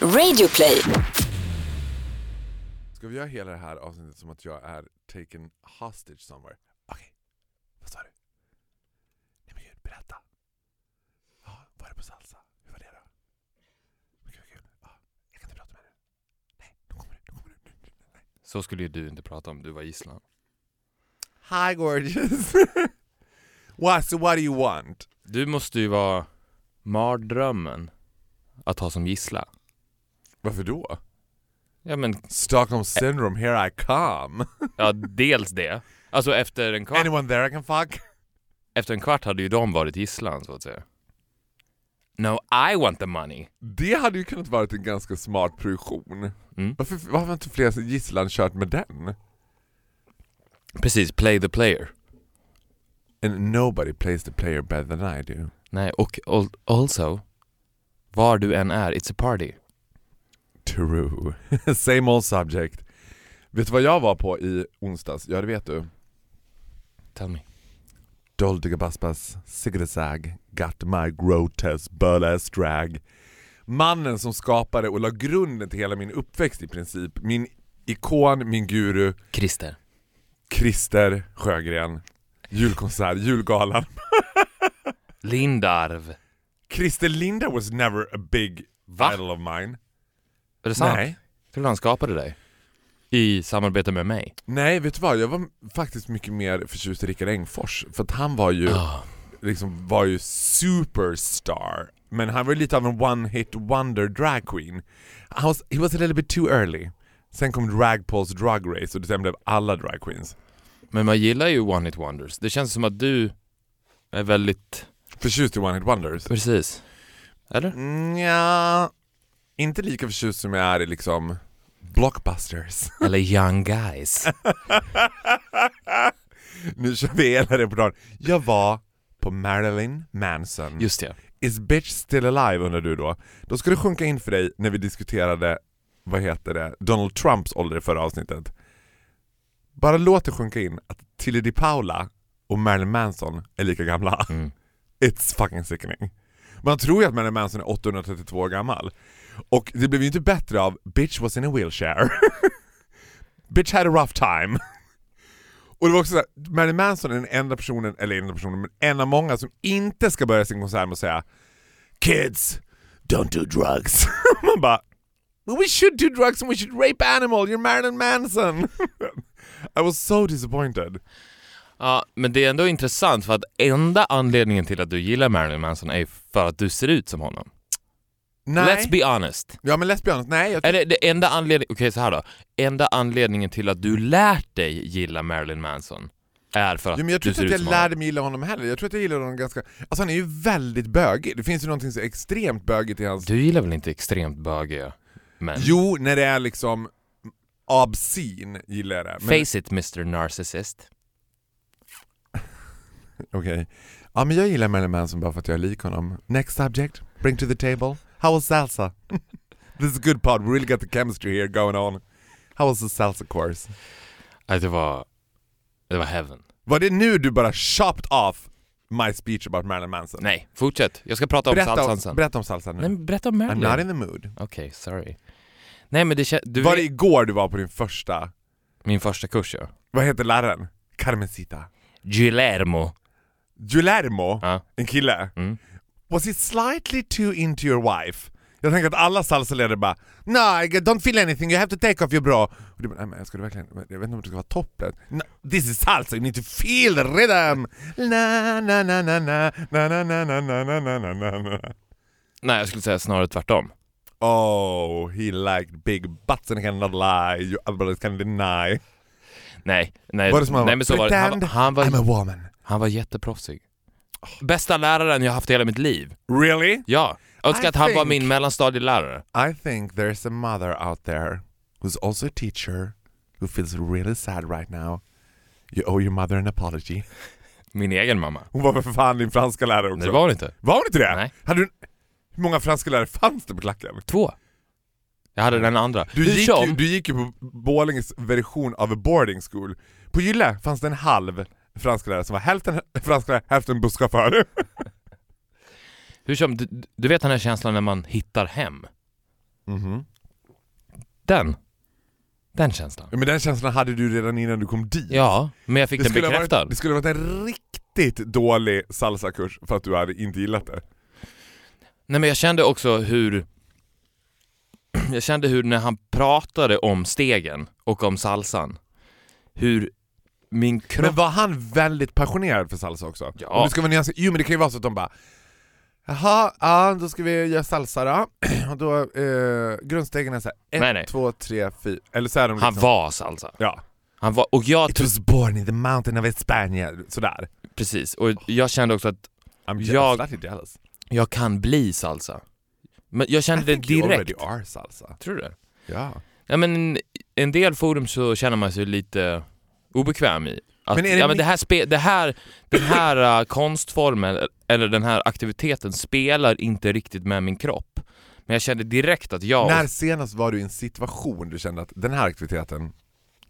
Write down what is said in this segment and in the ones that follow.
Radioplay. Ska vi göra hela det här avsnittet som att jag är taken hostage somewhere? Okej, vad sa du? Nej men gud, berätta. Ja, var det på salsa? Hur var det då? Men Gud, vad kul. Ja, jag kan inte prata med dig. Nej, nu kommer du, nu kommer du. nu- Nej. Så skulle ju du inte prata om du var gisslan. Hi gorgeous! what, so what do you want? Du måste ju vara mardrömmen att ha som gissla. Varför då? Ja men, Stockholm syndrome, here I come. ja dels det. Alltså efter en kvart, Anyone there I can fuck? efter en kvart hade ju de varit gisslan så att säga. No, I want the money. Det hade ju kunnat vara en ganska smart produktion. Mm. Varför, varför har inte fler gisslan kört med den? Precis, play the player. And nobody plays the player better than I do. Nej, och al- also, var du än är, it's a party. True. Same old subject. Vet du vad jag var på i onsdags? Ja det vet du. Tell me. Dolce Gabbaspas Sigridesag got my grotesque burlesque drag. Mannen som skapade och la grunden till hela min uppväxt i princip. Min ikon, min guru, Christer. Christer Sjögren. Julkonsert, julgalan. Lindarv. Christer Linda was never a big Va? idol of mine. Är det sant? Nej. Tror du han skapade dig? I samarbete med mig? Nej, vet du vad? Jag var faktiskt mycket mer förtjust i Rickard Engfors. För att han var ju, Ah. liksom, var ju superstar. Men han var lite av en one hit wonder drag queen. Han was, he was a little bit too early. Sen kom RagPaul's Drug Race och sen blev alla drag queens. Men man gillar ju One Hit Wonders. Det känns som att du är väldigt... Förtjust i one hit wonders? Precis. Eller? Mm, ja, inte lika förtjust som jag är i liksom blockbusters. Eller Young Guys. nu kör vi hela repertoaren. Jag var på Marilyn Manson. Just det. Is bitch still alive undrar du då? Då ska det sjunka in för dig när vi diskuterade, vad heter det, Donald Trumps ålder i förra avsnittet. Bara låt det sjunka in att Tilly Di Paula och Marilyn Manson är lika gamla. Mm. It's fucking sickening. Man tror ju att Marilyn Manson är 832 år gammal. Och det blev ju inte bättre av Bitch was in a wheelchair. Bitch had a rough time. Och det var också såhär, Marilyn Manson är den enda personen, eller enda personen, men en av många som inte ska börja sin konsert med att säga Kids, don't do drugs. Man bara well, We should do drugs and we should rape animal, you're Marilyn Manson. I was so disappointed. Ja, men det är ändå intressant för att enda anledningen till att du gillar Marilyn Manson är för att du ser ut som honom. Nej. Let's be honest. Ja men let's be honest, nej. Jag Är det, enda anledningen, okej så här då. Enda anledningen till att du lärt dig gilla Marilyn Manson är för att Jo, men jag tror inte att jag lärde mig gilla honom heller. Jag tror att jag gillar honom ganska... Alltså han är ju väldigt bögig. Det finns ju någonting så extremt bögigt i hans... Du gillar väl inte extremt bögiga män? Jo, när det är liksom obscene gillar jag det. Men... Face it Mr Narcissist. Okej. Ja men jag gillar Marilyn Manson bara för att jag är lik honom. Next subject, bring to the table. How was salsa? This is a good pod, we really got the chemistry here going on. How was the salsa course? Nej, det var... Det var heaven. Var det nu du bara chopped off my speech about Marilyn Manson? Nej, fortsätt. Jag ska prata om berätta, salsan sen. berätta om salsa nu. Nej, men berätta om I'm Marilyn. not in the mood. Okej, sorry. Nej men det du Var det igår du var på din första, min första kurs ja. vad heter läraren? Carmencita. Guillermo. Guillermo, Ja. en kille. Mm. Was he slightly too into your wife? Jag tänker att alla salsaledare bara No, I don't feel anything, you have to take off your bra. Och du bara, nej men ska du verkligen, jag vet inte om det ska vara topplet. No, this is salsa, you need to feel the rhythm! Na na na na na na na na na na na na na na Nej jag skulle säga snarare tvärtom. Oh, he liked big butts and he cannot lie, you other brothers can deny. Nej, nej, Var det som han nej var? men så var det. Han, han, var, I'm a woman. han var jätteproffsig. Bästa läraren jag haft i hela mitt liv. Really? Ja. Önskar I att han var think- min mellanstadielärare. I think there's a mother out there who's also a teacher who feels really sad right now. You owe your mother an apology. Min egen mamma. Hon var väl för fan din franska lärare också? Nej det var hon inte. Var hon inte det? Nej. Hade du... Hur många franska lärare fanns det på klacken? Två. Jag hade den andra. Du Hur gick, som- ju, du gick ju på Borlänges version av a boarding school. På Gylle fanns det en halv franska lärare som var hälften franska lärare, hälften busschaufför. Hur som, du, du vet den här känslan när man hittar hem? Mhm. Den. Den känslan. Men den känslan hade du redan innan du kom dit. Ja, men jag fick den skulle ha bekräftad. varit, det skulle ha varit en riktigt dålig salsakurs för att du hade inte gillat det. Nej men jag kände också hur Jag kände hur när han pratade om stegen och om salsan Hur min kropp... Men var han väldigt passionerad för salsa också? Ja. Om det ska vara nyanser, jo men det kan ju vara så att de bara Jaha, ja då ska vi göra salsa då. Och då eh, grundstegen är såhär, Nej, ett, nej. två, tre, fyra. Eller så är de Han liksom, var salsa. Ja. Han var, och jag It was born in the mountain of España. Sådär. precis, och jag kände också att I'm Jag- jag, kan bli salsa. Men jag I kände det think you already direkt. are salsa. Tror du det? Ja. Ja men en del forum så känner man sig lite obekväm i. Att, Men är det ja, men det här spe, det här, den här uh, konstformen, eller den här aktiviteten spelar inte riktigt med min kropp. Men jag kände direkt att jag... När senast var du i en situation du kände att den här aktiviteten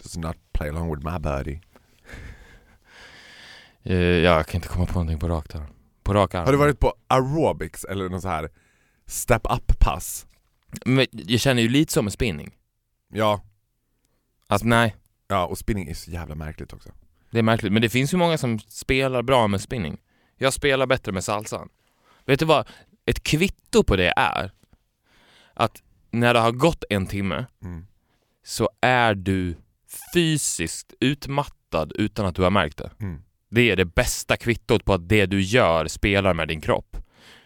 does not play along with my body? Eh, jag kan inte komma på någonting på rakt här. På rak arm. Har du varit på aerobics eller någon så här step up pass? Men jag känner ju lite som en spinning. Ja, Att nej, ja och spinning är så jävla märkligt också. det är märkligt. Men det finns ju många som spelar bra med spinning. Jag spelar bättre med salsan. Vet du vad? Ett kvitto på det är att när det har gått en timme Mm. så är du fysiskt utmattad utan att du har märkt det. Mm. Det är det bästa kvittot på att det du gör spelar med din kropp.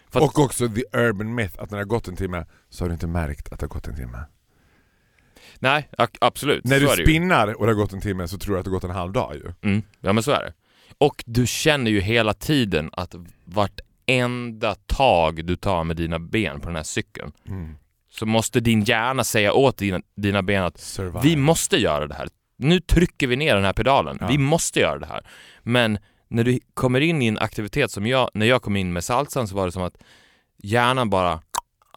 För Och också the urban myth att när det har gått en timme så har du inte märkt att det har gått en timme. Nej, absolut. När så du spinnar och det har gått en timme så tror du att det har gått en halv dag ju. Mm, ja men så är det. Och du känner ju hela tiden att vartenda tag du tar med dina ben på den här cykeln Mm. så måste din hjärna säga åt dina, dina ben att Survive. vi måste göra det här. Nu trycker vi ner den här pedalen. Ja. Vi måste göra det här. Men när du kommer in i en aktivitet som jag, när jag kom in med salsan så var det som att hjärnan bara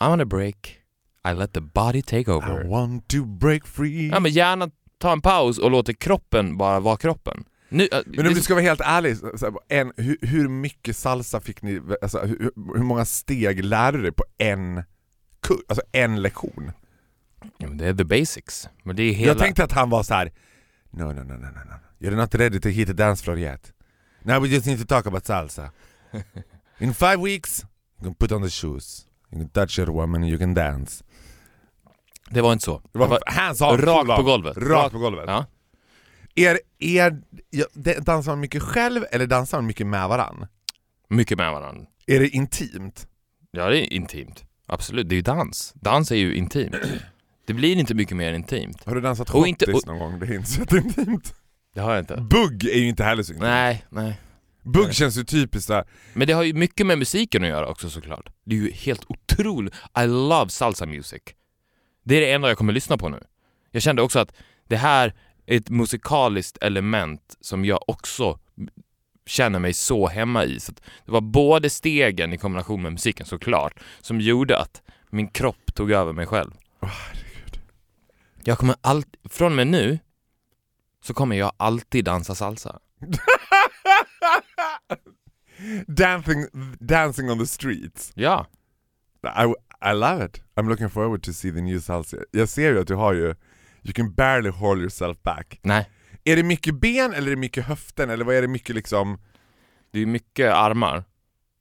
I want a break. I let the body take I over. want to break free. Ja men hjärnan tar en paus och låter kroppen bara vara kroppen. Nu, äh, Men om du ska vara helt ärlig, här, en, hur, hur mycket salsa fick ni, alltså, hur, hur många steg lärde du dig på en, alltså en lektion? Ja, det är the basics. Men det är hela... Jag tänkte att han var så här. No, no, no, no, no, no. You're not ready to hit the dance floor yet. Now we just need to talk about salsa. In five weeks, you can put on the shoes. You can touch your woman and you can dance. Det var inte så. Det var, Det var hands on, rakt på golvet. Rakt på golvet. Ja. Ja, det- dansar man mycket själv eller dansar man mycket med varann? Mycket med varandra. Är det intimt? Ja, det är intimt. Absolut, det är ju dans. Dans är ju intimt. Det blir inte mycket mer intimt. Har du dansat Och inte- hottis någon gång? Det är inte så intimt. Det har jag inte. Bugg är ju inte heller så intimt. Nej, nej. Bugg Nej. känns ju typiskt såhär, Men det har ju mycket med musiken att göra också såklart. Det är ju helt otroligt. I love salsa music. Det är det enda jag kommer lyssna på nu. Jag kände också att det här är ett musikaliskt element som jag också känner mig så hemma i. Så det var både stegen i kombination med musiken såklart som gjorde att min kropp tog över mig själv. Åh, herregud. Jag kommer alltid, från och med nu så kommer jag alltid dansa salsa. dancing, dancing on the streets. Ja, I, I love it. I'm looking forward to see the new salsa. Jag ser ju att du har ju, you can barely hold yourself back. nej. Är det mycket ben eller är det mycket höften eller vad är det mycket liksom? Det är mycket armar.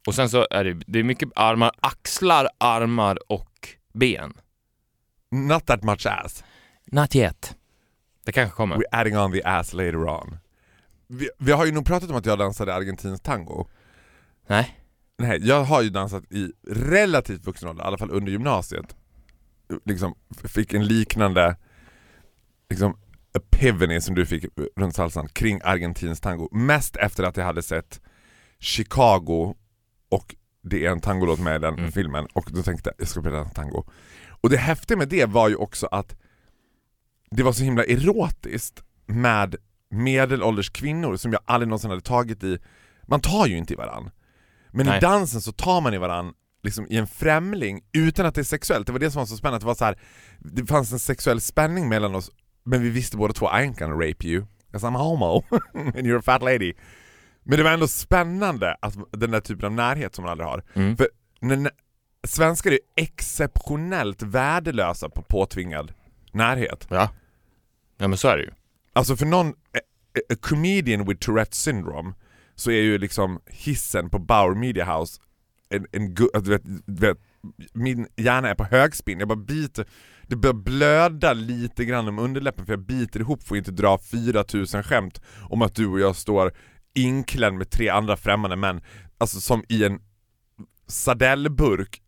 Och sen så är det, det är mycket armar, axlar, armar och ben. Not that much ass. Not yet. Det kanske kommer. We're adding on the ass later on. Vi, vi har ju nog pratat om att jag dansade argentinsk tango. Nej. Nej, jag har ju dansat i relativt vuxen ålder, i alla fall under gymnasiet. Liksom fick en liknande liksom, epiphany som du fick runt salsan kring argentinsk tango. Mest efter att jag hade sett Chicago och det är en tangolåt med i den Mm. filmen och då tänkte jag jag ska dansa tango. Och det häftiga med det var ju också att det var så himla erotiskt med medelålders kvinnor som jag aldrig någonsin hade tagit i. Man tar ju inte i varann. Men i Nej. dansen så tar man i varann liksom i en främling utan att det är sexuellt. Det var det som var så spännande. Det, var så här, det fanns en sexuell spänning mellan oss men vi visste båda två I ain't gonna rape you, 'cause I'm homo and you're a fat lady. Men det var ändå spännande att den där typen av närhet som man aldrig har. Mm. För när, svenskar är exceptionellt värdelösa på påtvingad närhet. Ja. Ja men så är det ju. Alltså för någon, a, a comedian with Tourettes syndrome, så är ju liksom hissen på Bauer Media House en, en alltså, du vet, du vet, min hjärna är på högspinn, jag bara biter, det börjar blöda lite grann om underläppen för jag biter ihop för att inte dra 4000 skämt om att du och jag står inklädd med tre andra främmande män, alltså som i en sardellburk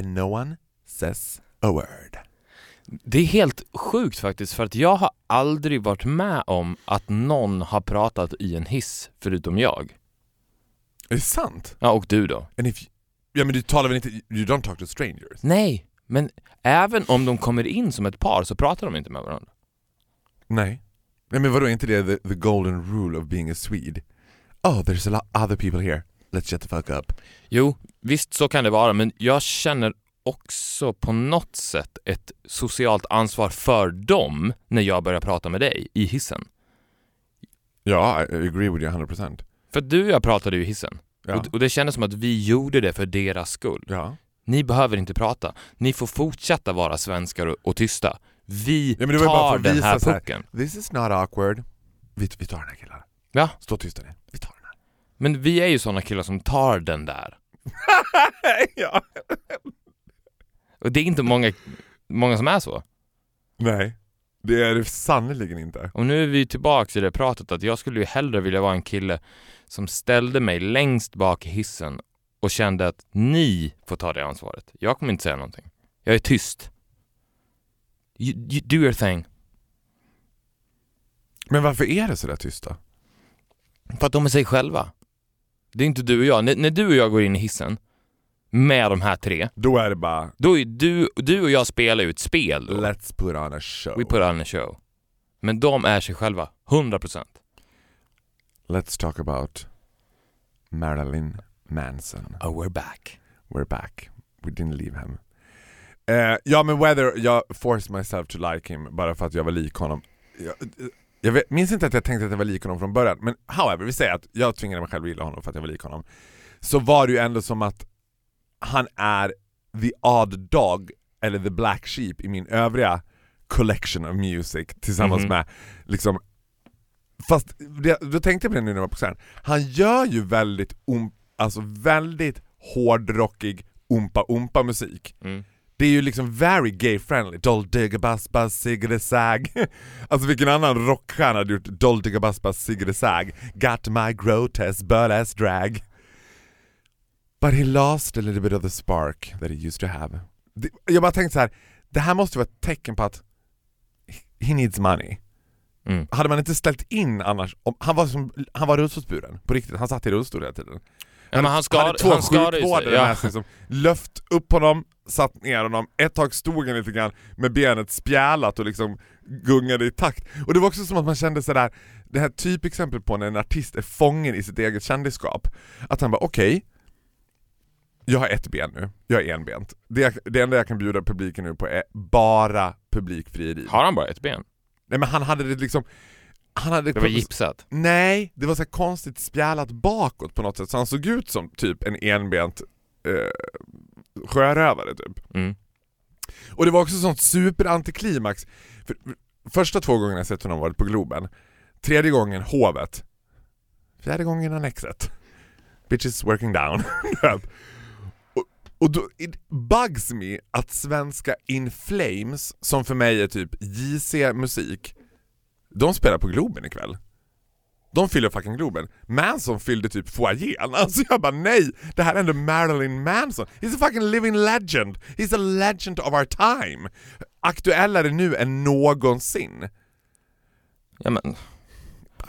and no one says a word. Det är helt sjukt faktiskt för att jag har aldrig varit med om att någon har pratat i en hiss förutom jag. Är det sant? Ja, och du då? And if you, ja men du talar väl inte, you don't talk to strangers? Nej, men även om de kommer in som ett par så pratar de inte med varandra. Nej. Nej men vadå, är inte det the, the golden rule of being a Swede? Oh, there's a lot other people here. Let's shut the fuck up. Jo, visst så kan det vara, men jag känner också på något sätt ett socialt ansvar för dem när jag börjar prata med dig i hissen. Ja, I agree with you 100%. För du och jag pratade ju i hissen. Ja. Och, och det kändes som att vi gjorde det för deras skull. ja. Ni behöver inte prata. Ni får fortsätta vara svenskar och, och tysta. Vi Ja, tar den här så här. pucken. This is not awkward. Vi, vi tar den här killen. Ja. Stå tysta nu. Vi tar den här. Men vi är ju såna killar som tar den där. ja. Och det är inte många, många som är så. Nej, det är det sannerligen inte. Och nu är vi tillbaka i det pratet att jag skulle ju hellre vilja vara en kille som ställde mig längst bak i hissen och kände att ni får ta det ansvaret. Jag kommer inte säga någonting. Jag är tyst. You, you do your thing. Men varför är det så där tysta? För att de är sig själva. Det är inte du och jag. När, när du och jag går in i hissen med de här tre, Då är det bara då är du, du och jag spelar ju ett spel då. Let's put on a show. We put on a show. Men de är sig själva, 100%. Let's talk about Marilyn Manson. Oh, we're back. We're back. We didn't leave him. Eh, ja men whether jag forced myself to like him bara för att jag var lik honom. Jag, jag vet, minns inte att jag tänkte att jag var lik honom från början, men however, vi säger att jag tvingade mig själv att gilla honom för att jag var lik honom. Så var det ju ändå som att han är the odd dog, eller the black sheep i min övriga collection of music tillsammans Mhm. med liksom Fast det, då tänkte jag på det nu när jag var på scen. Han gör ju väldigt, um, alltså väldigt hårdrockig umpa-umpa musik. Mm. Det är ju liksom very gay friendly. Doll digga bass bass siggade sag. Alltså vilken annan rockstjärna hade gjort Doll digga bass bass siggade sag? Got my grotesque butt ass drag. But he lost a little bit of the spark that he used to have. Det, jag bara tänkte så här. det här måste vara ett tecken på att he needs money. Mm. Hade man inte ställt in annars, om, han var som, han var rullstolsburen på riktigt, han satt i rullstol hela tiden. Ja, han hade skar, två han sjukvårdare. Ja. med sig som löft upp honom, satt ner honom, ett tag stod han lite grann med benet spjälat och liksom gungade i takt. Och det var också som att man kände sådär, det här typexempel på när en artist är fången i sitt eget kändisskap. Att han bara okej, jag har ett ben nu, jag är enbent. Det, det enda jag kan bjuda publiken nu på är bara publikfrieri. Har han bara ett ben? Nej men han hade det liksom, han hade Det var gipsat. Nej, det var så konstigt spjälat bakåt på något sätt så han såg ut som typ en enbent eh, sjörövare typ. Mm. Och det var också sånt superantiklimax. För, första två gångerna jag sett honom varit på Globen, tredje gången Hovet, fjärde gången Annexet. Bitches working down. och, då, it bugs me att svenska In Flames, som för mig är typ JC musik, de spelar på Globen ikväll. De fyller fucking Globen. Manson fyllde typ foajén. Alltså jag bara nej, det här är ändå Marilyn Manson. He's a fucking living legend. He's a legend of our time. Aktuellare nu än någonsin. Ja, men,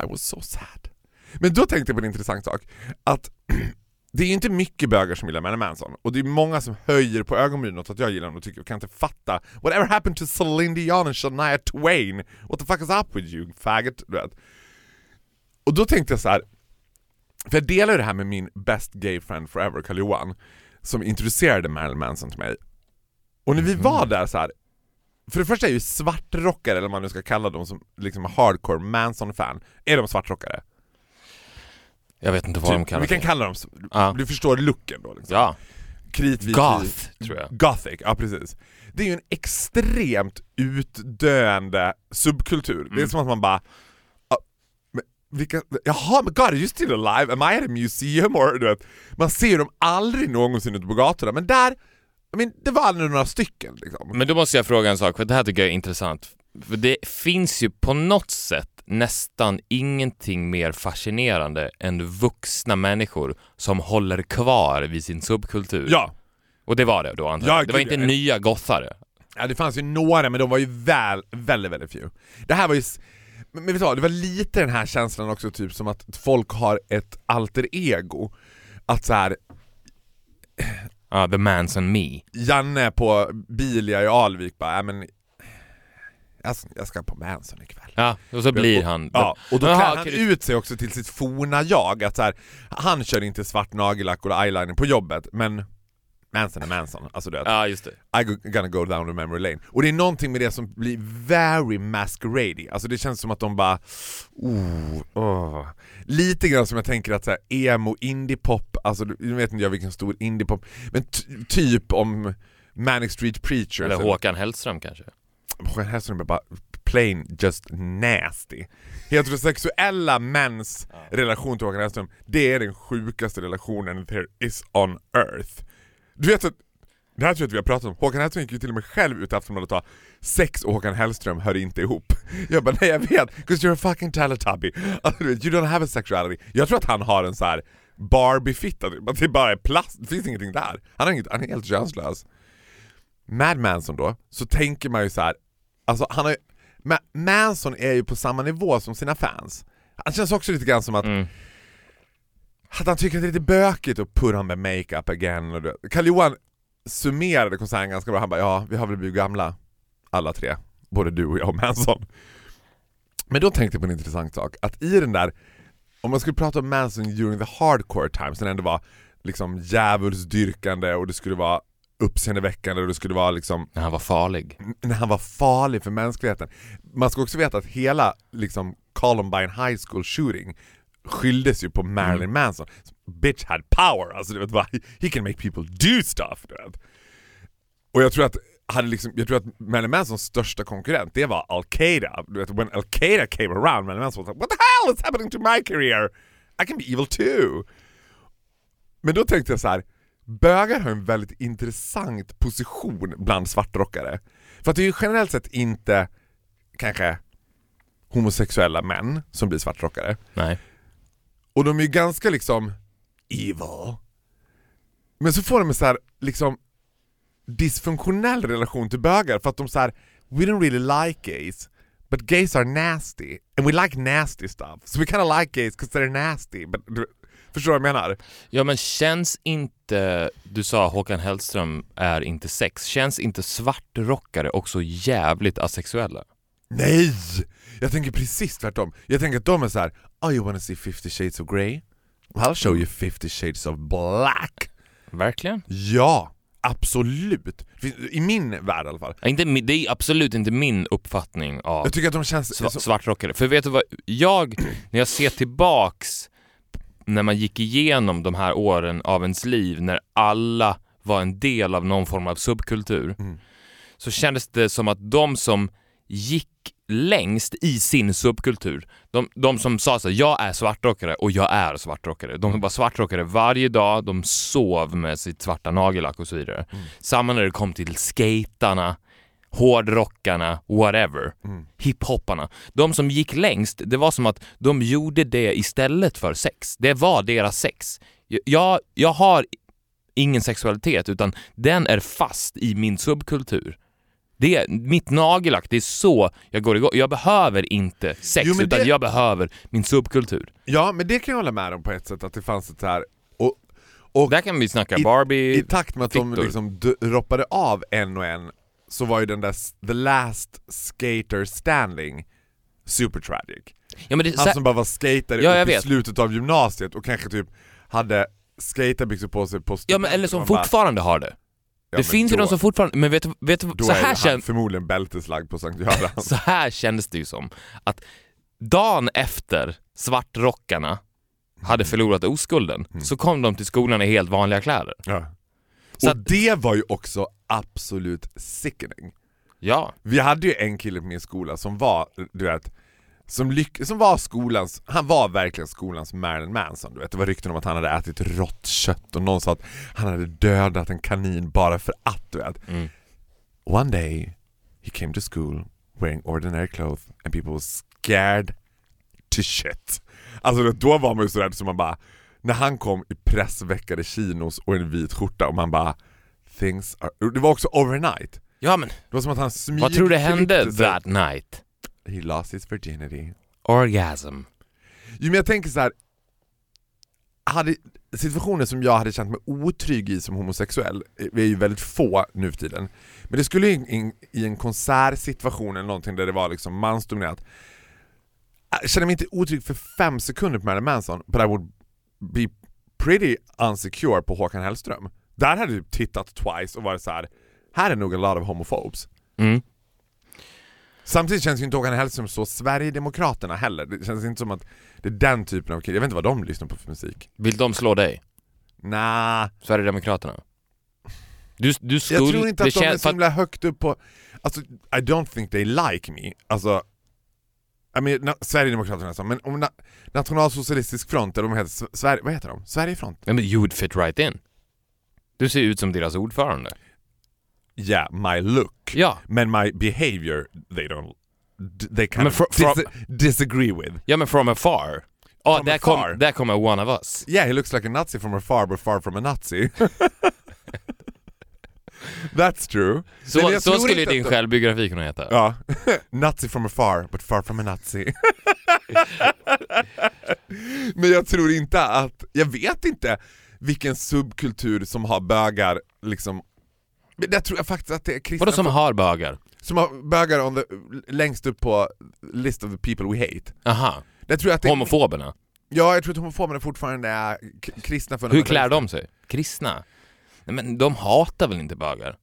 I was so sad. Men då tänkte jag på en intressant sak. Att det är inte mycket bögar som gillar Marilyn Manson. Och det är många som höjer på ögonbrynen åt att jag gillar honom och tycker jag kan inte fatta. Whatever happened to Celine Dion and Shania Twain? What the fuck is up with you faggot? Du vet. Och då tänkte jag så här. För jag delar ju det här med min best gay friend forever, Karl Johan, som introducerade Marilyn Manson till mig. Och när vi var där så här. För det första är ju svartrockare, eller vad man nu ska kalla dem som liksom hardcore Manson-fan, är de svartrockare? Jag vet inte vad de Typ, kallar vi kan kalla dem, Ja. du förstår looken då liksom. Ja. kritvit Goth, tror jag. Gothic, ja precis. Det är ju en extremt utdöende subkultur. Det är Mm. som att man bara... ah, vilka, jaha, men God, are you still alive? Am I at a museum? Or, du vet, man ser dem aldrig någonsin ute på gatorna, men där, I mean, det var aldrig några stycken liksom. Men då måste jag fråga en sak, för det här tycker jag är intressant. För det finns ju på något sätt nästan ingenting mer fascinerande än vuxna människor som håller kvar vid sin subkultur. Ja, Och det var det då antar Ja, jag? Det var inte ja. nya gothare? Ja det fanns ju några men de var ju väl, väldigt väldigt few. Det här var ju, men vet du vad, det var lite den här känslan också typ som att folk har ett alter ego. Att så här, Ja, the man's me. Janne på Bilia i Alvik bara, men jag, jag ska på Manson ikväll. Ja, och så blir han... Ja, och då klär han ut sig också till sitt forna jag, att så här, han kör inte svart nagellack och eyeliner på jobbet, men Manson är Manson, alltså du vet. Ja, just det. I go, gonna go down the memory lane. Och det är någonting med det som blir very masquerady, alltså det känns som att de bara oh, åh. Lite grann som jag tänker att så här, emo, indiepop, alltså nu vet inte jag vilken stor indiepop, men ty- typ om Manic Street Preachers Eller Håkan Hellström kanske? Håkan Hellström är bara plain just nasty. Heterosexuella mäns relation till Håkan Hellström, det är den sjukaste relationen there is on earth. Du vet att, det här tror jag att vi har pratat om, Håkan Hellström gick ju till och med själv ut i Aftonbladet och sa sex och Håkan Hellström hör inte ihop. Jag bara nej jag vet, 'cause you're a fucking teletubby. Alltså, you don't have a sexuality. Jag tror att han har en så här Barbie-fitta, det bara är plast, det finns ingenting där. Han, har inget, han är helt könslös. Mad Manson då, så tänker man ju så här. Alltså han har ju, Ma- Manson är ju på samma nivå som sina fans. Han känns också lite grann som att, Mm. att han tycker att det är lite bökigt att put on the makeup again. Och det. Karl Johan summerade konserten ganska bra, han bara ja, vi har väl blivit gamla alla tre, både du och jag och Manson. Men då tänkte jag på en intressant sak, att i den där, om man skulle prata om Manson during the hardcore times, när det ändå var liksom djävulsdyrkande och det skulle vara uppseendeväckande och det skulle vara liksom När han var farlig. när han var farlig för mänskligheten. Man ska också veta att hela liksom, Columbine High School shooting skylldes ju på Marilyn Manson. Bitch had power, alltså du vet bara, he can make people do stuff. Du vet. Och jag tror att hade liksom, jag tror att Marilyn Mansons största konkurrent, det var Al-Qaida. Du vet, when Al-Qaida came around, Marilyn Manson was like What the hell is happening to my career? I can be evil too. Men då tänkte jag så här. Bögar har en väldigt intressant position bland svartrockare. För att det är ju generellt sett inte kanske homosexuella män som blir svartrockare. Nej. Och de är ju ganska liksom evil. Men så får de en så här liksom dysfunktionell relation till bögar för att de så här we don't really like gays but gays are nasty and we like nasty stuff so we kind of like gays because they're nasty but, förstår du vad jag menar? Ja men känns inte, du sa Håkan Hellström är inte sex, känns inte svartrockare också jävligt asexuella? Nej! Jag tänker precis tvärtom. Jag tänker att de är så här: oh you wanna see 50 shades of grey? I'll show you 50 shades of black. Verkligen? Ja, absolut. I min värld i alla fall. Inte, det är absolut inte min uppfattning av Jag tycker att de känns... sva- svartrockare. För vet du vad, jag, när jag ser tillbaks när man gick igenom de här åren av ens liv när alla var en del av någon form av subkultur Mm. så kändes det som att de som gick längst i sin subkultur, de, de som sa så här, jag är svartrockare och jag är svartrockare. De var svartrockare varje dag, de sov med sitt svarta nagellack och så vidare. Samma när det kom till skaterna, hårdrockarna, whatever. Mm. Hiphopparna. De som gick längst, det var som att de gjorde det istället för sex. Det var deras sex. Jag, jag har ingen sexualitet utan den är fast i min subkultur. Det är mitt nagellack, det är så jag går igång. Jag behöver inte sex Jo, utan det- jag behöver min subkultur. Ja, men det kan jag hålla med om på ett sätt, att det fanns ett så här... Och, och Där kan vi snacka I- Barbie. i takt med att de fittor. liksom droppade av en och en så var ju den där The Last Skater Standing super tragic. ja, det, Han som bara var skater Ja, upp i slutet av gymnasiet och kanske typ hade skaterbyxor på sig på ja, men, eller som Man bara, fortfarande har det. ja, det finns ju då- de som fortfarande, men vet du, vet du Då så är här, han kän, förmodligen bälteslagd på Sankt Göran. så här kändes det ju som att dagen efter svartrockarna hade förlorat oskulden så kom de till skolan i helt vanliga kläder. ja. Så och att, det var ju också absolut sickening. ja. Vi hade ju en kille på min skola som var, du vet, som, lyck- som var skolans, han var verkligen skolans Marilyn Manson du vet. Det var rykten om att han hade ätit rått kött och någon sa att han hade dödat en kanin bara för att du vet. Mm. One day he came to school wearing ordinary clothes and people were scared to shit. Alltså då var man ju så rädd så man bara, när han kom i pressveckade chinos och en vit skjorta och man bara Things are... Det var också overnight. Ja men, Det var som att han smyg vad tror du hände that night? He lost his virginity. Orgasm. Jo men jag tänker så här. Hade, situationer som jag hade känt mig otrygg i som homosexuell är ju väldigt få nu för tiden. Men det skulle ju in, i en konsertsituation eller någonting där det var liksom mansdominerat. Jag känner mig inte otrygg för fem sekunder på Marilyn Manson, but I would be pretty unsecure på Håkan Hellström. Där hade jag tittat twice och varit så här. här är nog a lot of homophobes. Mm. Samtidigt känns ju inte Håkan Hellström så Sverigedemokraterna heller. Det känns inte som att det är den typen av killar. Jag vet inte vad de lyssnar på för musik. Vill de slå dig? Nah, Sverigedemokraterna? Du, du jag skulle... tror inte att de är så himla högt upp på... Alltså, I don't think they like me. Alltså, I mean, na, Sverigedemokraterna så, men om na, Nationalsocialistisk front, eller de heter, S- Sverige, vad heter de? Sverigefront? Ja, men you would fit right in. Du ser ut som deras ordförande. Yeah, my look. Ja. Men my behavior, they don't... They kind Men of fr- from- dis- disagree with. Ja men from afar. Ja, From där, kom, där kommer one of us. Yeah, he looks like a Nazi from afar but far from a Nazi. That's true. Så, så skulle din att självbiografi kunna heta. Ja, Nazi from afar but far from a Nazi. Men jag tror inte att, jag vet inte vilken subkultur som har bögar liksom jag tror jag faktiskt att det är kristna Vadå som har bögar? som har bögar on the, längst upp på list of the people we hate. Aha. Jag tror att det, Homofoberna? ja, jag tror att homofoberna fortfarande är kristna Hur klär de sig? Kristna? Nej, men de hatar väl inte bögar?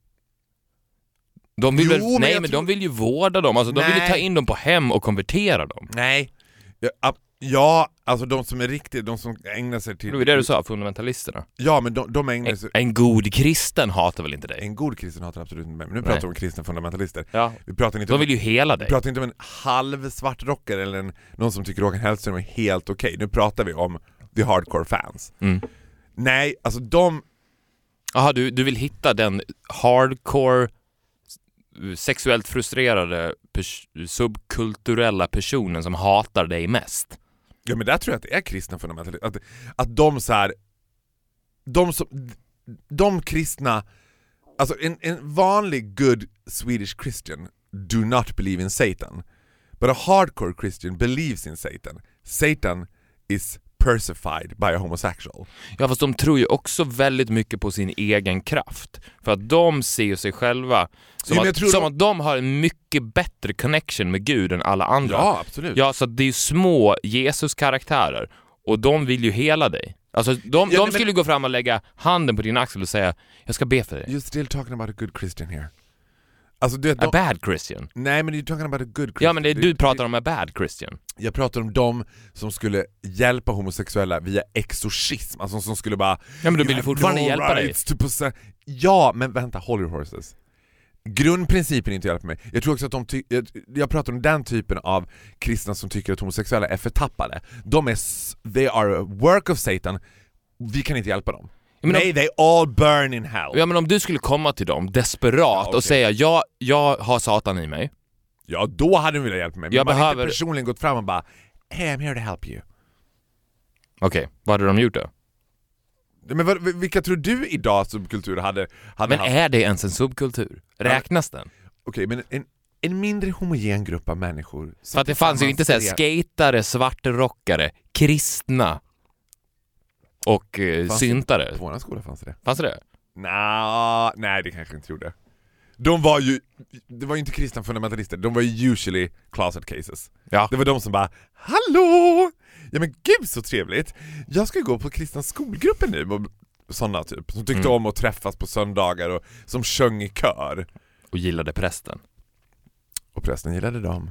De vill Jo, väl, men nej jag men tror- de vill ju vårda dem, alltså de vill ju ta in dem på hem och konvertera dem. Nej. Ja, ab- Ja, alltså de som är riktigt, de som ägnar sig till... Det var det du sa, fundamentalisterna. Ja, men de, de ägnar En, sig... en god kristen hatar väl inte dig? En god kristen hatar absolut inte mig, men nu Nej. pratar vi om kristna fundamentalister. Ja. Vi pratar inte, De om, vill ju hela vi dig. pratar inte om en halv svartrockare eller en, någon som tycker Håkan Hellström är helt okej. Nu pratar vi om the hardcore fans. Mm. Nej, alltså de... Jaha, du, du vill hitta den hardcore sexuellt frustrerade pers- subkulturella personen som hatar dig mest. Ja men där tror jag att det är kristna fundamentalister. Att, att de så här, De som... De kristna... Alltså en, en vanlig good Swedish Christian do not believe in Satan. But a hardcore Christian believes in Satan. Satan is persified by a homosexual. Ja, fast de tror ju också väldigt mycket på sin egen kraft. För att de ser sig själva som, jag att, som de- att de har en mycket bättre connection med Gud än alla andra. Ja, absolut. Ja, så det är ju små Jesus-karaktärer. Och de vill ju hela dig. Alltså, de, Ja, de men- skulle gå fram och lägga handen på din axel och säga Jag ska be för dig. You're still talking about a good Christian here. Alltså du vet, A de, bad Christian. nej men you're talking about a good Christian. Ja, men det, du pratar om a bad Christian. Jag pratar om de som skulle hjälpa homosexuella via exorcism, alltså som skulle bara Ja, men de "You vill ju fortfarande no hjälpa dig. rights to possess-" Ja, men vänta, hold your horses. Grundprincipen är inte hjälpa mig. Jag tror också att de jag, jag pratar om den typen av kristna som tycker att homosexuella är förtappade. De är, they are a work of Satan, vi kan inte hjälpa dem. Ja, men om- Nej, they all burn in hell. Ja, men om du skulle komma till dem desperat Ja, okej. och säga jag, jag har Satan i mig. Ja, då hade de velat hjälpa mig. Men Jag man behöver- inte personligen gått fram och bara Hey, I'm here to help you. Okej, vad hade de gjort då? Men vad, vilka tror du idag subkultur hade, hade Men haft? är det ens en subkultur? Räknas den? Okej, men en, en mindre homogen grupp av människor För att det fanns ju inte såhär skatare, svartrockare, kristna och eh, Fanns syntare. På vår skola fanns det Fanns det det? Nå, nej det kanske inte gjorde. De var ju, det var ju inte kristna fundamentalister, de var ju usually closet cases. Ja. Det var de som bara Hallå! Ja men gud så trevligt! Jag ska ju gå på kristna skolgruppen nu, och sådana typ, som tyckte Mm. om att träffas på söndagar och som sjöng i kör. Och gillade prästen. Och prästen gillade dem.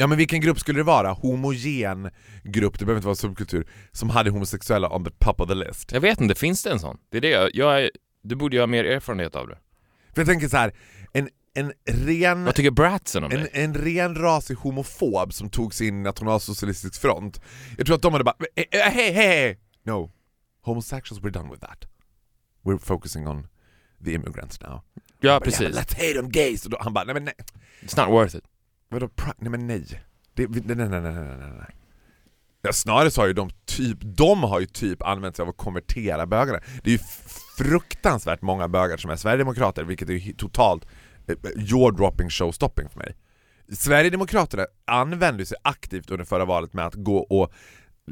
Ja men vilken grupp skulle det vara? Homogen grupp, det behöver inte vara subkultur, som hade homosexuella on the top of the list. Jag vet inte, finns det en sån? Det är det jag, jag är Du borde ju ha mer erfarenhet av det. För jag tänker så här, en, en ren... Vad tycker Bratsen om En, det? en renrasig homofob som tog sig in i Nationalsocialistisk front. Jag tror att de hade bara hej, hej, hej! No. Homosexuals, we're done with that. We're focusing on the immigrants now. Ja, Bara, precis. let's hate them gays! Och då, han bara, nej men nej. It's not worth it. Vadå pri- Nej men nej. Det, nej, nej, nej, nej, nej, nej. Ja, snarare så har ju de typ, de har ju typ använt sig av att konvertera bögarna. Det är ju fruktansvärt många bögar som är Sverigedemokrater, vilket är ju totalt eh, jaw-dropping showstopping för mig. Sverigedemokraterna använde sig aktivt under förra valet med att gå och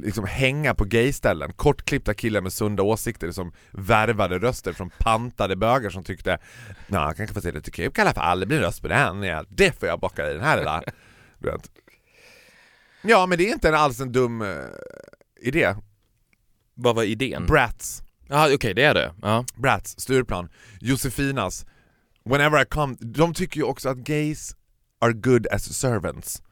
liksom hänga på gayställen, kortklippta killar med sunda åsikter som värvade röster från pantade bögar som tyckte Nå, jag kanske får se lite kul i alla fall, det blir en röst på den, ja, det får jag bocka i den här lilla... Ja men det är inte alls en dum eh, idé. Vad var idén? Brats, Ja, okej, det är det. Ja. Brats, Stureplan, Josefinas, Whenever I come, de tycker ju också att gays are good as servants,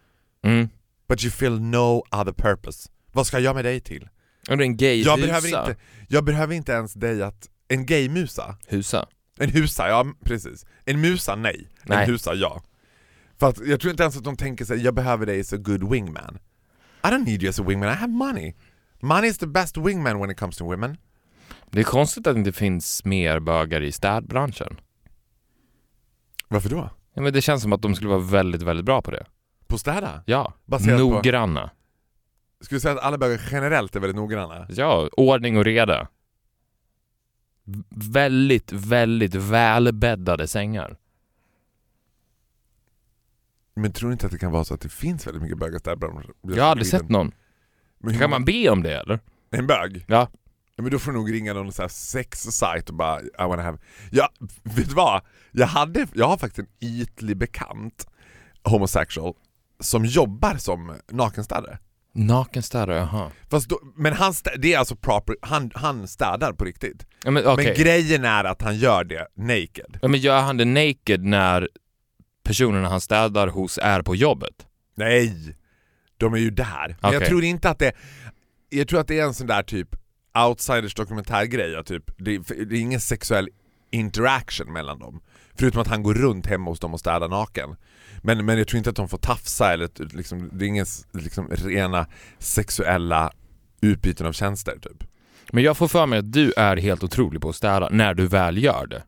Mm. but you feel no other purpose. Vad ska jag med dig till? Är en gay Jag behöver, inte, jag behöver inte ens dig att... En gaymusa? Husa? En husa, ja precis. En musa, nej. Nej. En husa, ja. För att jag tror inte ens att de tänker sig jag behöver dig as a good wingman. I don't need you as a wingman, I have money. Money is the best wingman when it comes to women. Det är konstigt att det inte finns mer bögar i städbranschen. Varför då? Ja, men det känns som att de skulle vara väldigt, väldigt bra på det. På städa? Ja. Baserat på- Noggranna. Skulle du säga att alla bögar generellt är väldigt noggranna? Ja, ordning och reda. Väldigt, väldigt välbäddade sängar. Men tror du inte att det kan vara så att det finns väldigt mycket bögar städbranschen? Jag har aldrig sett någon. Men Kan man be om det eller? En bög? Ja. Ja, men då får du nog ringa någon så här sex-site och bara I wanna have... Ja, vet du vad? Jag, hade, jag har faktiskt en ytlig bekant homosexual som jobbar som nakenstädare. Nakenstädare, jaha. Fast då, men han, stä- det är alltså proper, han, han städar på riktigt. Ja, men okej. Men grejen är att han gör det naked. Ja, men gör han det naked när personerna han städar hos är på jobbet? Nej! De är ju där. Men jag tror inte att det... Jag tror att det är en sån där typ outsiders dokumentärgrej, typ, det, det är ingen sexuell interaction mellan dem. Förutom att han går runt hemma hos dem och städar naken. Men, men jag tror inte att de får tafsa eller liksom, det är ingen liksom, rena sexuella utbyten av tjänster typ. Men jag får för mig att du är helt otrolig på att städa när du väl gör det.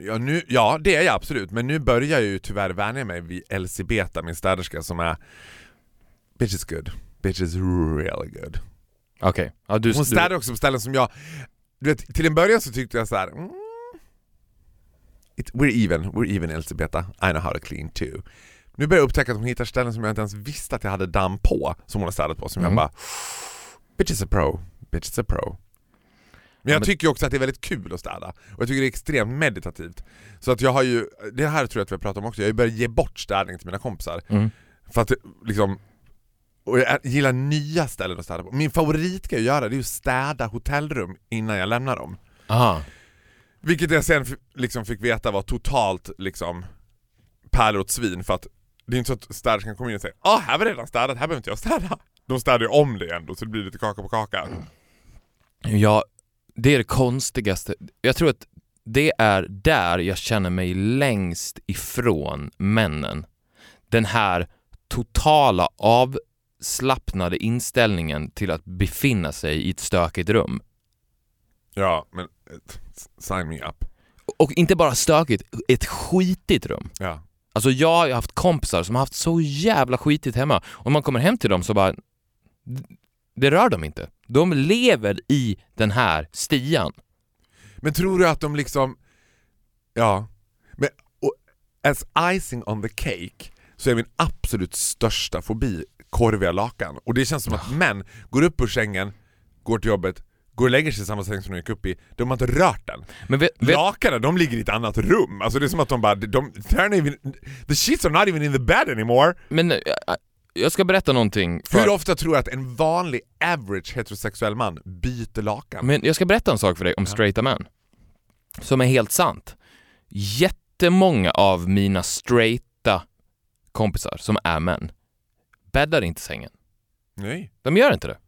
Ja, nu, ja det är jag absolut, men nu börjar jag ju tyvärr vänja mig vid Elsie Beta, min städerska som är Bitch is good, bitch is really good. Okej. Ja, du, Hon städar också på ställen som jag... Du vet, till en början så tyckte jag så här. Mm, it, we're even, we're even Elisabetta. I know how to clean too. Nu börjar jag upptäcka att hon hittar ställen som jag inte ens visste att jag hade damm på, som hon har städat på, som Mm. jag bara... Bitch is a pro, bitch is a pro. Men jag tycker också att det är väldigt kul att städa, och jag tycker det är extremt meditativt. Så att jag har ju, det här tror jag att vi har pratat om också, jag har börjat ge bort städning till mina kompisar. Mm. För att liksom, och jag gillar nya ställen att städa på. Min favoritgrej att göra det är att städa hotellrum innan jag lämnar dem. Aha. Vilket jag sen liksom fick veta var totalt liksom pärlor åt svin för att det är inte så att städerskan kommer in och säger ah här var det redan städat, här behöver inte jag städa. De städar ju om det ändå så det blir lite kaka på kaka. Ja, det är det konstigaste. Jag tror att det är där jag känner mig längst ifrån männen. Den här totala avslappnade inställningen till att befinna sig i ett stökigt rum. Ja men eh, sign me up. Och inte bara stökigt, ett skitigt rum. Ja. Alltså jag har haft kompisar som har haft så jävla skitigt hemma och man kommer hem till dem så bara det rör dem inte. De lever i den här stian. Men tror du att de liksom, ja, men och, as icing on the cake så är min absolut största fobi korviga lakan. Och det känns som att män går upp ur sängen, går till jobbet, går och lägger sig i samma säng som de gick upp i, de har inte rört den. Men vet, vet, Lakanen, de ligger i ett annat rum. Alltså det är som att de bara, de, even, the sheets are not even in the bed anymore. men äh, jag ska berätta någonting. För, Hur ofta tror jag att en vanlig average heterosexuell man byter lakan? men jag ska berätta en sak för dig om straighta män. Som är helt sant. Jättemånga av mina straighta kompisar som är män bäddar inte sängen. Nej. De gör inte det.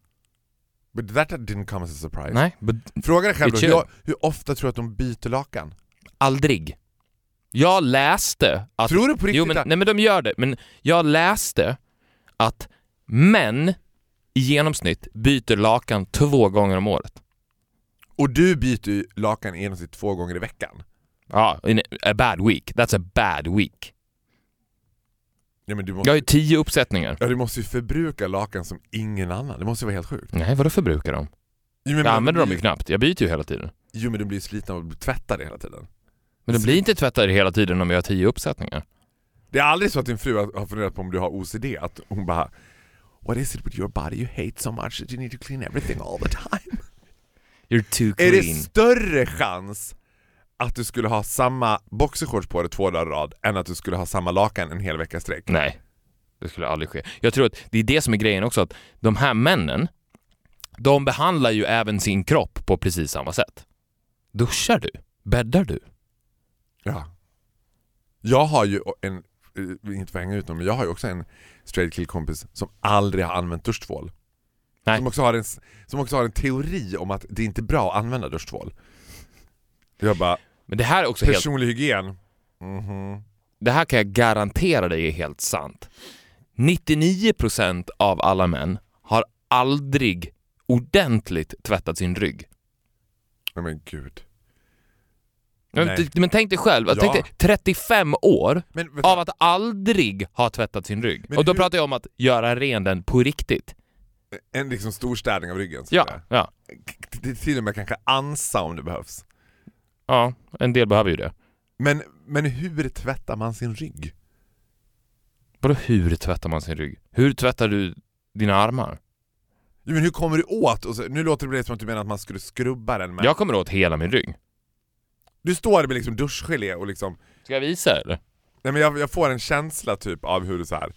But that didn't come as a surprise. Nej, but Fråga dig själv då, hur, hur ofta tror du att de byter lakan? aldrig. Jag läste att... Tror du på riktigt Jo, men, nej men de gör det, men jag läste att män i genomsnitt byter lakan två gånger om året. Och du byter lakan i genomsnitt två gånger i veckan. Ja, in a bad week. That's a bad week. Ja, men du måste, Jag har ju tio uppsättningar. ja, du måste ju förbruka lakan som ingen annan. Det måste ju vara helt sjukt. Nej, vadå förbrukar de? Jo, men, Jag använder dem blir- ju knappt. Jag byter ju hela tiden. Jo men de blir ju slitna och tvättade hela tiden. Men de blir inte tvättade hela tiden om jag har tio uppsättningar. Det är aldrig så att din fru har funderat på om du har OCD, att hon bara What is it with your body you hate so much that you need to clean everything all the time? You're too Är det clean. större chans att du skulle ha samma boxershorts på dig två dagar i rad än att du skulle ha samma lakan en hel vecka sträck? Nej, det skulle aldrig ske. Jag tror att det är det som är grejen också, att de här männen, de behandlar ju även sin kropp på precis samma sätt. Duschar du? Bäddar du? Ja. Jag har ju en, eh, inte för att hänga ut någon, men jag har ju också en straight kill-kompis som aldrig har använt duschtvål. Nej. Som också, har en, som också har en teori om att det inte är bra att använda duschtvål. Jag bara, Men det här är också helt... personlig hygien? Mhm. Det här kan jag garantera dig är helt sant. 99% av alla män har aldrig ordentligt tvättat sin rygg. Nej men gud. Men, men tänk dig själv, Ja. tänk dig 35 år Men, vet av att aldrig ha tvättat sin rygg. Men Och då hur- pratar jag om att göra ren den på riktigt. en liksom storstädning av ryggen. så Ja, ja. Till och med kanske ansa om det behövs. Ja, en del behöver ju det. Men, men hur tvättar man sin rygg? Vadå hur tvättar man sin rygg? Hur tvättar du dina armar? Jo, men hur kommer du åt? Och så, nu låter det som att du menar att man skulle skrubba den med... Jag kommer åt hela min rygg. Du står med liksom duschgelé och liksom... Ska jag visa eller? Nej men jag, jag får en känsla typ av hur du så här.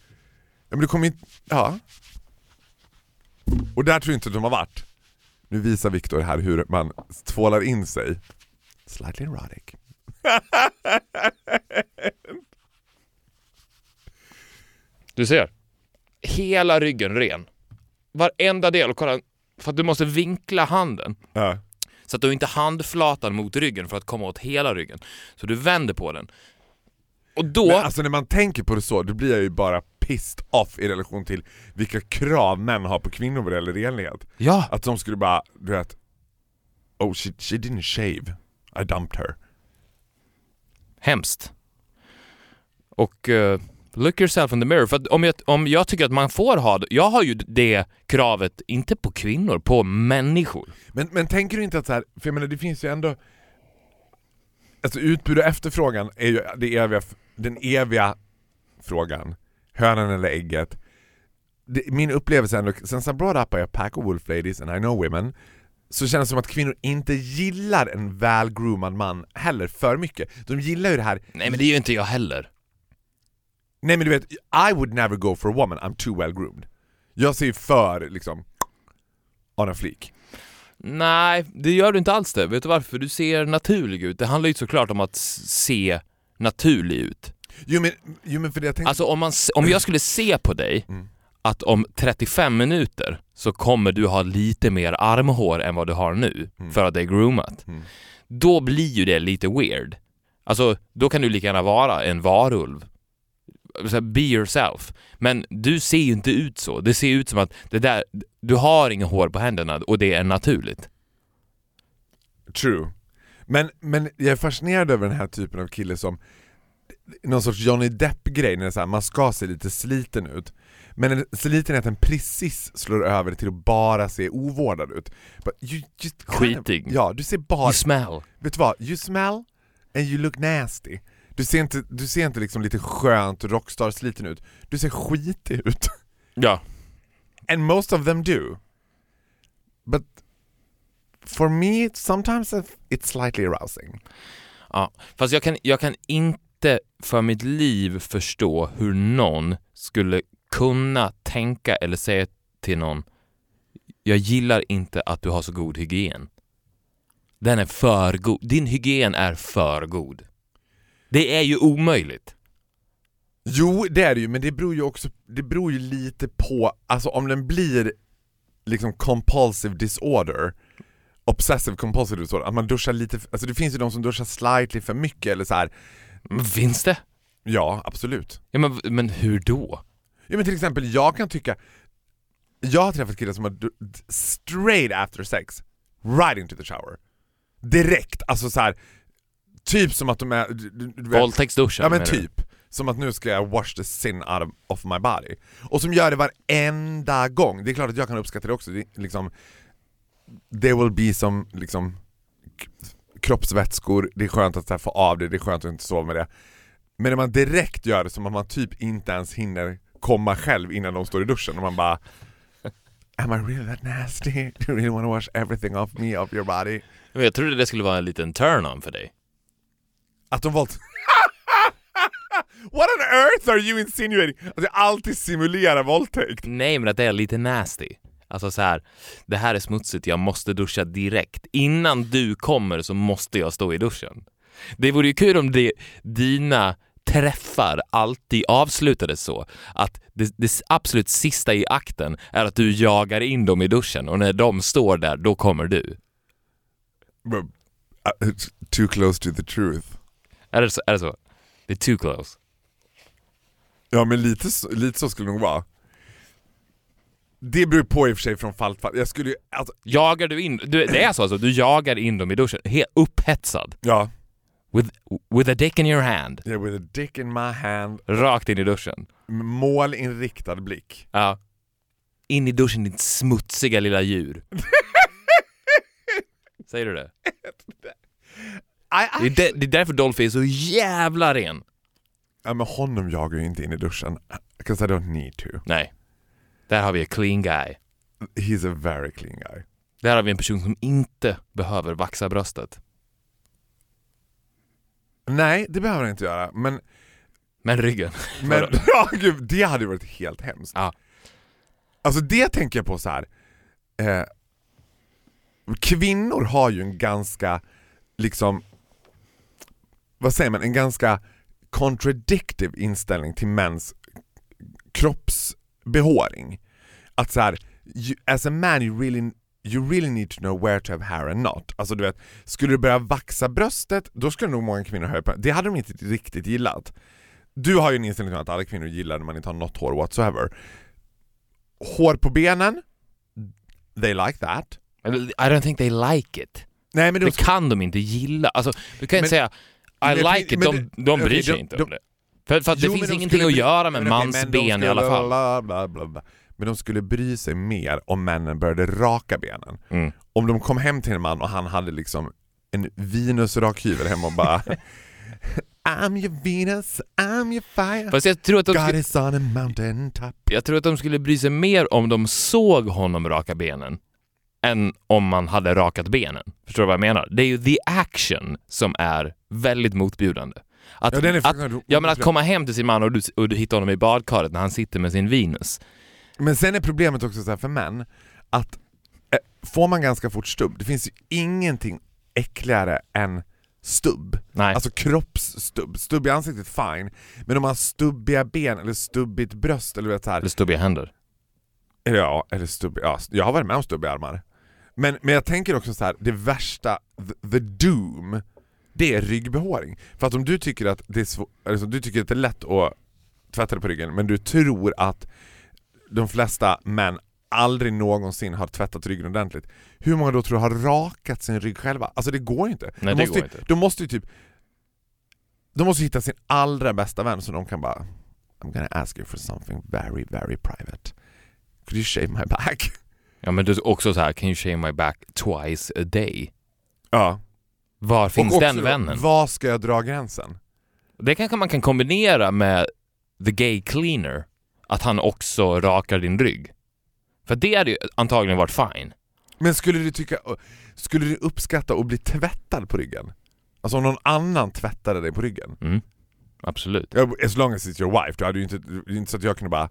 Ja men du kommer inte... Ja. Och där tror jag inte att de har varit. Nu visar Viktor här hur man tvålar in sig. Slightly erotic. Du ser. Hela ryggen ren. Varenda del. Och kolla, för att du måste vinkla handen. Ja. Så att du inte handflatan mot ryggen för att komma åt hela ryggen. Så du vänder på den. Och då... Men alltså när man tänker på det så, då blir jag ju bara pissed off i relation till vilka krav män har på kvinnor vad det gäller renlighet. ja, Att de skulle bara, du vet... Oh she, she didn't shave. I dumped her. hemskt. Och eh, look yourself in the mirror. För om jag, om jag tycker att man får ha det, jag har ju det kravet, inte på kvinnor, på människor. Men, men tänker du inte att så här, för jag menar det finns ju ändå Alltså utbud och efterfrågan är ju det eviga, den eviga frågan Hönan eller ägget det, Min upplevelse är ändå, since I brought up by a pack of wolf ladies and I know women Så känns det som att kvinnor inte gillar en välgroomad man heller för mycket De gillar ju det här Nej men det är ju inte jag heller. Nej men du vet, I would never go for a woman, I'm too well groomed Jag ser ju för liksom On a fleek Nej, det gör du inte alls det. Vet du varför? Du ser naturlig ut. Det handlar ju såklart om att se naturlig ut. Jo men, jo, men för det jag tänkte Alltså om, man, om jag skulle se på dig Mm. Att om 35 minuter så kommer du ha lite mer armhår än vad du har nu Mm. för att det är groomat. Mm. Då blir ju det lite weird. Alltså, då kan du lika gärna vara en varulv. Så Be yourself. Men du ser ju inte ut så. Det ser ut som att det där, du har inga hår på händerna och det är naturligt. True. Men, men jag är fascinerad över den här typen av kille som någon sorts Johnny Depp-grej när så här, man ska se lite sliten ut. Men en- slitenheten precis slår över till att bara se ovårdad ut. But you just kind of- Skitig. Ja, du ser bara... You smell. Vet du vad? You smell and you look nasty. Du ser inte, du ser inte liksom lite skönt rockstar-sliten ut. Du ser skitig ut. Ja. And most of them do. But for me, sometimes it's slightly arousing. Ja, fast jag kan, jag kan inte för mitt liv förstå hur någon skulle kunna tänka eller säga till någon Jag gillar inte att du har så god hygien. Den är för god. Din hygien är för god. Det är ju omöjligt. Jo, det är det ju, men det beror ju också det beror ju lite på, alltså om den blir liksom compulsive disorder Obsessive compulsive disorder, att man duschar lite, alltså det finns ju de som duschar slightly för mycket eller så här. Men finns det? Ja, absolut. Ja, men, men hur då? Ja men till exempel, jag kan tycka Jag har träffat killar som har straight after sex, right into the shower Direkt, alltså så här. Typ som att de är... Våldtäktsduschen? Ja men du? typ. Som att nu ska jag wash the sin out of, my body. Och som gör det varenda gång. Det är klart att jag kan uppskatta det också. Det liksom, there will be som liksom kroppsvätskor, det är skönt att så här, få av det, det är skönt att inte sova med det. Men när man direkt gör det som att man typ inte ens hinner komma själv innan de står i duschen och man bara Am I really that nasty? Do you really want to wash everything off me, off your body? Men Jag trodde det skulle vara en liten turn-on för dig. Att de valt... What on earth are you insinuating? Att jag alltid simulerar våldtäkt? Nej, men att det är lite nasty. Alltså så här, det här är smutsigt, jag måste duscha direkt. Innan du kommer så måste jag stå i duschen. Det vore ju kul om det, dina träffar alltid avslutades så att det, det absolut sista i akten är att du jagar in dem i duschen och när de står där, då kommer du. But, uh, too close to the truth. Är det så? Är det så? Det är too close. Ja men lite, lite så skulle det nog vara. Det beror på i och för sig från fall till fall. Jag skulle ju, alltså, Jagar du in, du, det är så alltså, du jagar in dem i duschen, helt upphetsad. ja. With, with a dick in your hand. Yeah, with a dick in my hand, Rakt in i duschen. målinriktad blick. Ja. In i duschen ditt smutsiga lilla djur. Säger du det? I, Det är, de, det är därför Dolphy är så jävla ren. Ja men honom jagar jag ju inte in i duschen. 'Cause I don't need to. Nej. Där har vi en clean guy. He's a very clean guy. Där har vi en person som inte behöver vaxa bröstet. Nej, det behöver han inte göra. Men, Men ryggen. men ja, gud, det hade varit helt hemskt. Ja. Alltså det tänker jag på så här. Eh, kvinnor har ju en ganska, liksom, vad säger man, en ganska contradictive inställning till mäns kroppsbehåring. Att så här, you, as a man you really, you really need to know where to have hair and not. Alltså du vet, skulle du börja vaxa bröstet, då skulle nog många kvinnor höja på det. hade de inte riktigt gillat. Du har ju en inställning att alla kvinnor gillar när man inte har något hår whatsoever. Hår på benen, they like that. I don't think they like it. Nej men de, Det kan de inte gilla. Alltså, du kan inte Men- säga I men- like it, men- de, de bryr okej, sig de- inte de- om det. För, för det Jo, men finns de ingenting skulle att göra med mans de ben i alla fall. bla, bla, bla, bla. Men de skulle bry sig mer om männen började raka benen. Mm. Om de kom hem till en man och han hade liksom en Venus-rakhyvel hemma och bara I'm your Venus, I'm your fire Fast jag tror, att de God skulle, is on a mountain top jag tror att de skulle bry sig mer om de såg honom raka benen än om man hade rakat benen. Förstår du vad jag menar? Det är ju the action som är väldigt motbjudande. Att, Ja, att, ja men att komma hem till sin man och du, och du hittar honom i badkaret när han sitter med sin Venus. Men sen är problemet också så här för män att eh, får man ganska fort stubb, det finns ju ingenting äckligare än stubb. Nej. Alltså kroppsstubb. Stubb i ansiktet fine, men om man har stubbiga ben eller stubbigt bröst eller vet så här, Eller stubbiga händer. eller ja, eller stubb, ja, jag har varit med om stubbiga armar. Men, men jag tänker också så här, det värsta, the, the doom, det är ryggbehåring. För att om du tycker att det är, svå- alltså, du tycker att det är lätt att tvätta dig på ryggen, men du tror att de flesta män aldrig någonsin har tvättat ryggen ordentligt. Hur många då tror du har rakat sin rygg själva? Alltså det går ju inte. Nej, de det måste, inte. De måste ju typ De måste hitta sin allra bästa vän så de kan bara I'm gonna ask you for something very very private. Could you shave my back? Ja men du är också så här, can you shave my back twice a day? Ja. Var finns Och den vännen? Var ska jag dra gränsen? Det kanske man kan kombinera med the gay cleaner, att han också rakar din rygg. För det hade ju antagligen varit fine. Men skulle du tycka, skulle du uppskatta att bli tvättad på ryggen? Alltså om någon annan tvättade dig på ryggen? Mm. Absolut. As long as it's your wife, du hade ju inte, inte så att jag kunde bara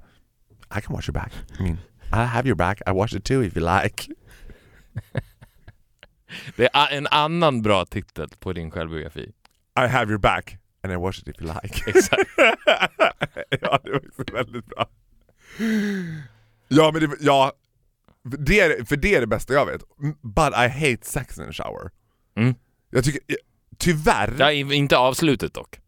I can wash your back. I mean, I have your back, I wash it too if you like. Det är en annan bra titel på din självbiografi. I have your back and I wash it if you like. Exakt. ja, det var väldigt bra. Ja, men det, ja, det, är, för det är det bästa jag vet. But I hate sex in the shower. Mm. Jag tycker, tyvärr, Ja, inte avslutet dock.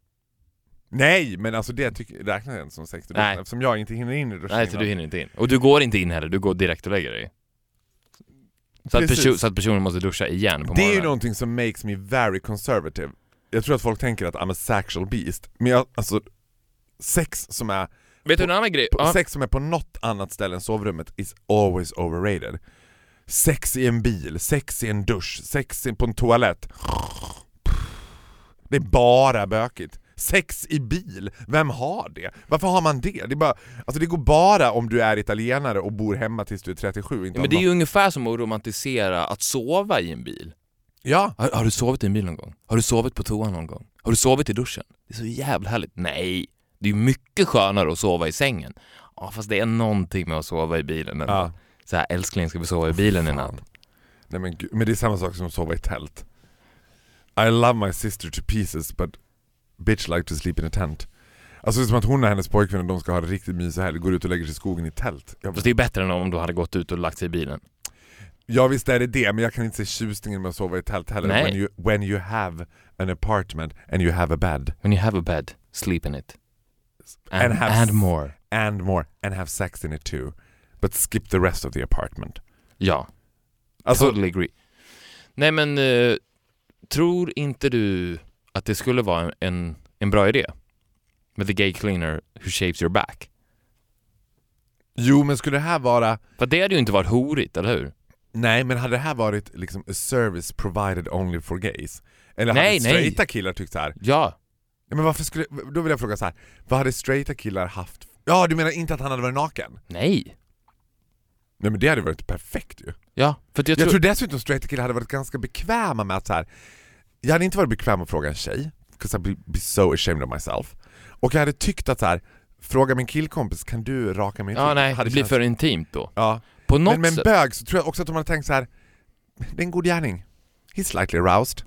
nej men alltså det tycker, räknas inte som sex i duschen Nej. eftersom jag inte hinner in i duschen Nej, så du hinner inte in. Och du går inte in heller, du går direkt och lägger dig. Så att, perso- så att personen måste duscha igen på Det är ju morgonen. någonting som makes me very conservative. Jag tror att folk tänker att I'm a sexual beast, men jag, alltså sex som är Vet du en annan grej? på, Ja. sex som är på något annat ställe än sovrummet is always overrated. Sex i en bil, sex i en dusch, sex i- på en toalett. Det är bara bökigt. Sex i bil, vem har det? Varför har man det? Det, bara, alltså det går bara om du är italienare och bor hemma tills du är 37 och inte Ja, men det är ju ungefär som att romantisera att sova i en bil. Ja, Har, har du sovit i en bil någon gång? Har du sovit på toan någon gång? Har du sovit i duschen? Det är så jävla härligt. Nej, det är mycket skönare att sova i sängen. Ja, fast det är någonting med att sova i bilen. ändå. ja. Så här, älskling ska vi sova i bilen i natt? Nej men, gud, men det är samma sak som att sova i tält. I love my sister to pieces but bitch like to sleep in a tent. Alltså det är som att hon och hennes pojkvän och de ska ha det riktigt mysigt här, går ut och lägger sig i skogen i tält. Jag, Fast det är bättre än om du hade gått ut och lagt sig i bilen. Ja visst är det det, men jag kan inte se tjusningen med att sova i tält heller. Nej. When you, when you have an apartment and you have a bed When you have a bed, sleep in it. And, And have and more. and more and have sex in it too. But skip the rest of the apartment. Ja, Alltså, totally agree. Nej men, eh, tror inte du att det skulle vara en, en, en bra idé? Med the gay cleaner who shapes your back. jo men skulle det här vara För det hade ju inte varit horigt, eller hur? Nej, men hade det här varit liksom a service provided only for gays? Eller Nej, hade nej. straighta killar tyckt så här? Ja. Men varför skulle, då vill jag fråga så här. vad hade straighta killar haft? Ja, du menar inte att han hade varit naken? Nej. Nej men det hade varit perfekt ju. Ja, för jag, Jag, tror... tror dessutom straighta killar hade varit ganska bekväma med att så här. jag hade inte varit bekväm att fråga en tjej, 'cause I'd be, be so ashamed of myself. Och jag hade tyckt att så här. fråga min killkompis, kan du raka mig Ja, nej, det blir känts- för intimt då. Ja, På något men med en bög så tror jag också att de hade tänkt så här. det är en god gärning. He's slightly aroused.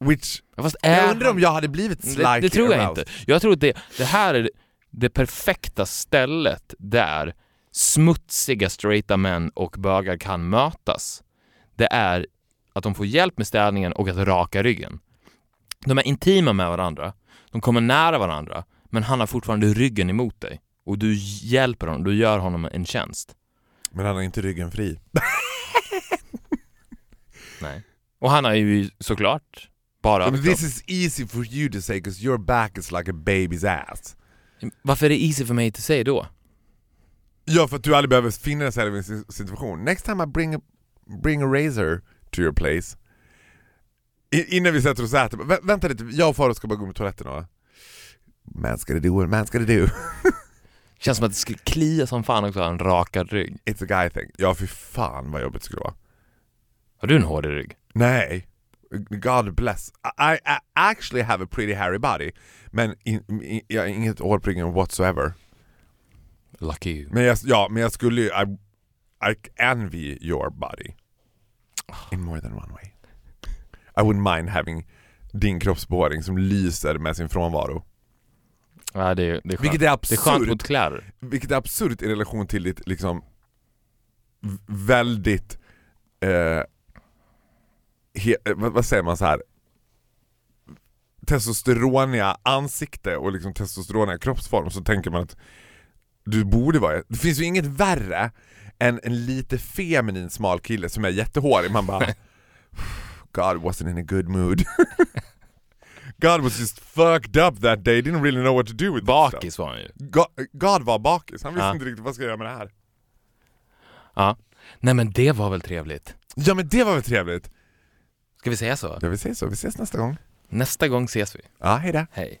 Which, Fast jag undrar om jag hade blivit slightly det, det tror jag aroused. inte. Jag tror att det, det här är det perfekta stället där smutsiga straighta män och bögar kan mötas. Det är att de får hjälp med städningen och att raka ryggen. De är intima med varandra, de kommer nära varandra, men han har fortfarande ryggen emot dig. Och du hjälper honom, du gör honom en tjänst. Men han har inte ryggen fri. Nej. Och han har ju såklart bara överkropp. this is easy for you to say because your back is like a baby's ass. Varför är det easy för mig att säga då? Ja, för att du aldrig behöver finna dig själv i en si- situation. Next time I bring a, bring a razor to your place. I, innan vi sätter oss och äter, vä vänta lite, jag och Farao ska bara gå med toaletten och... Man ska det do, man ska det do. Känns som att det skulle klia som fan också att ha en rakad rygg. It's a guy thing. Ja fy fan vad jobbigt det skulle vara. Har du en hård rygg? Nej. God bless. I, I actually have a pretty hairy body. Men in, in, jag har inget hår på ryggen whatsoever. Lucky you. Men jag, ja, men jag skulle ju... I, I envy your body. In more than one way. I wouldn't mind having din kroppsbehåring som lyser med sin frånvaro. Ja, det, är- det är skönt. Vilket är det är skönt absurt. mot kläder. Vilket är absurt i relation till ditt liksom väldigt... Eh, he, eh, vad, vad säger man så här testosteroniga ansikte och liksom testosteroniga kroppsform så tänker man att du borde vara... Det finns ju inget värre än en lite feminin smal kille som är jättehårig. Man bara God wasn't in a good mood. God was just fucked up that day, didn't really know what to do with. Bakis var han ju. God, God var bakis, han visste Ja. inte riktigt vad ska jag göra med det här. Ja. Nej men det var väl trevligt. Ja men det var väl trevligt. Ska vi säga så? Ja vi ses så, vi ses nästa gång. Nästa gång ses vi. Ja, hejdå. Hej.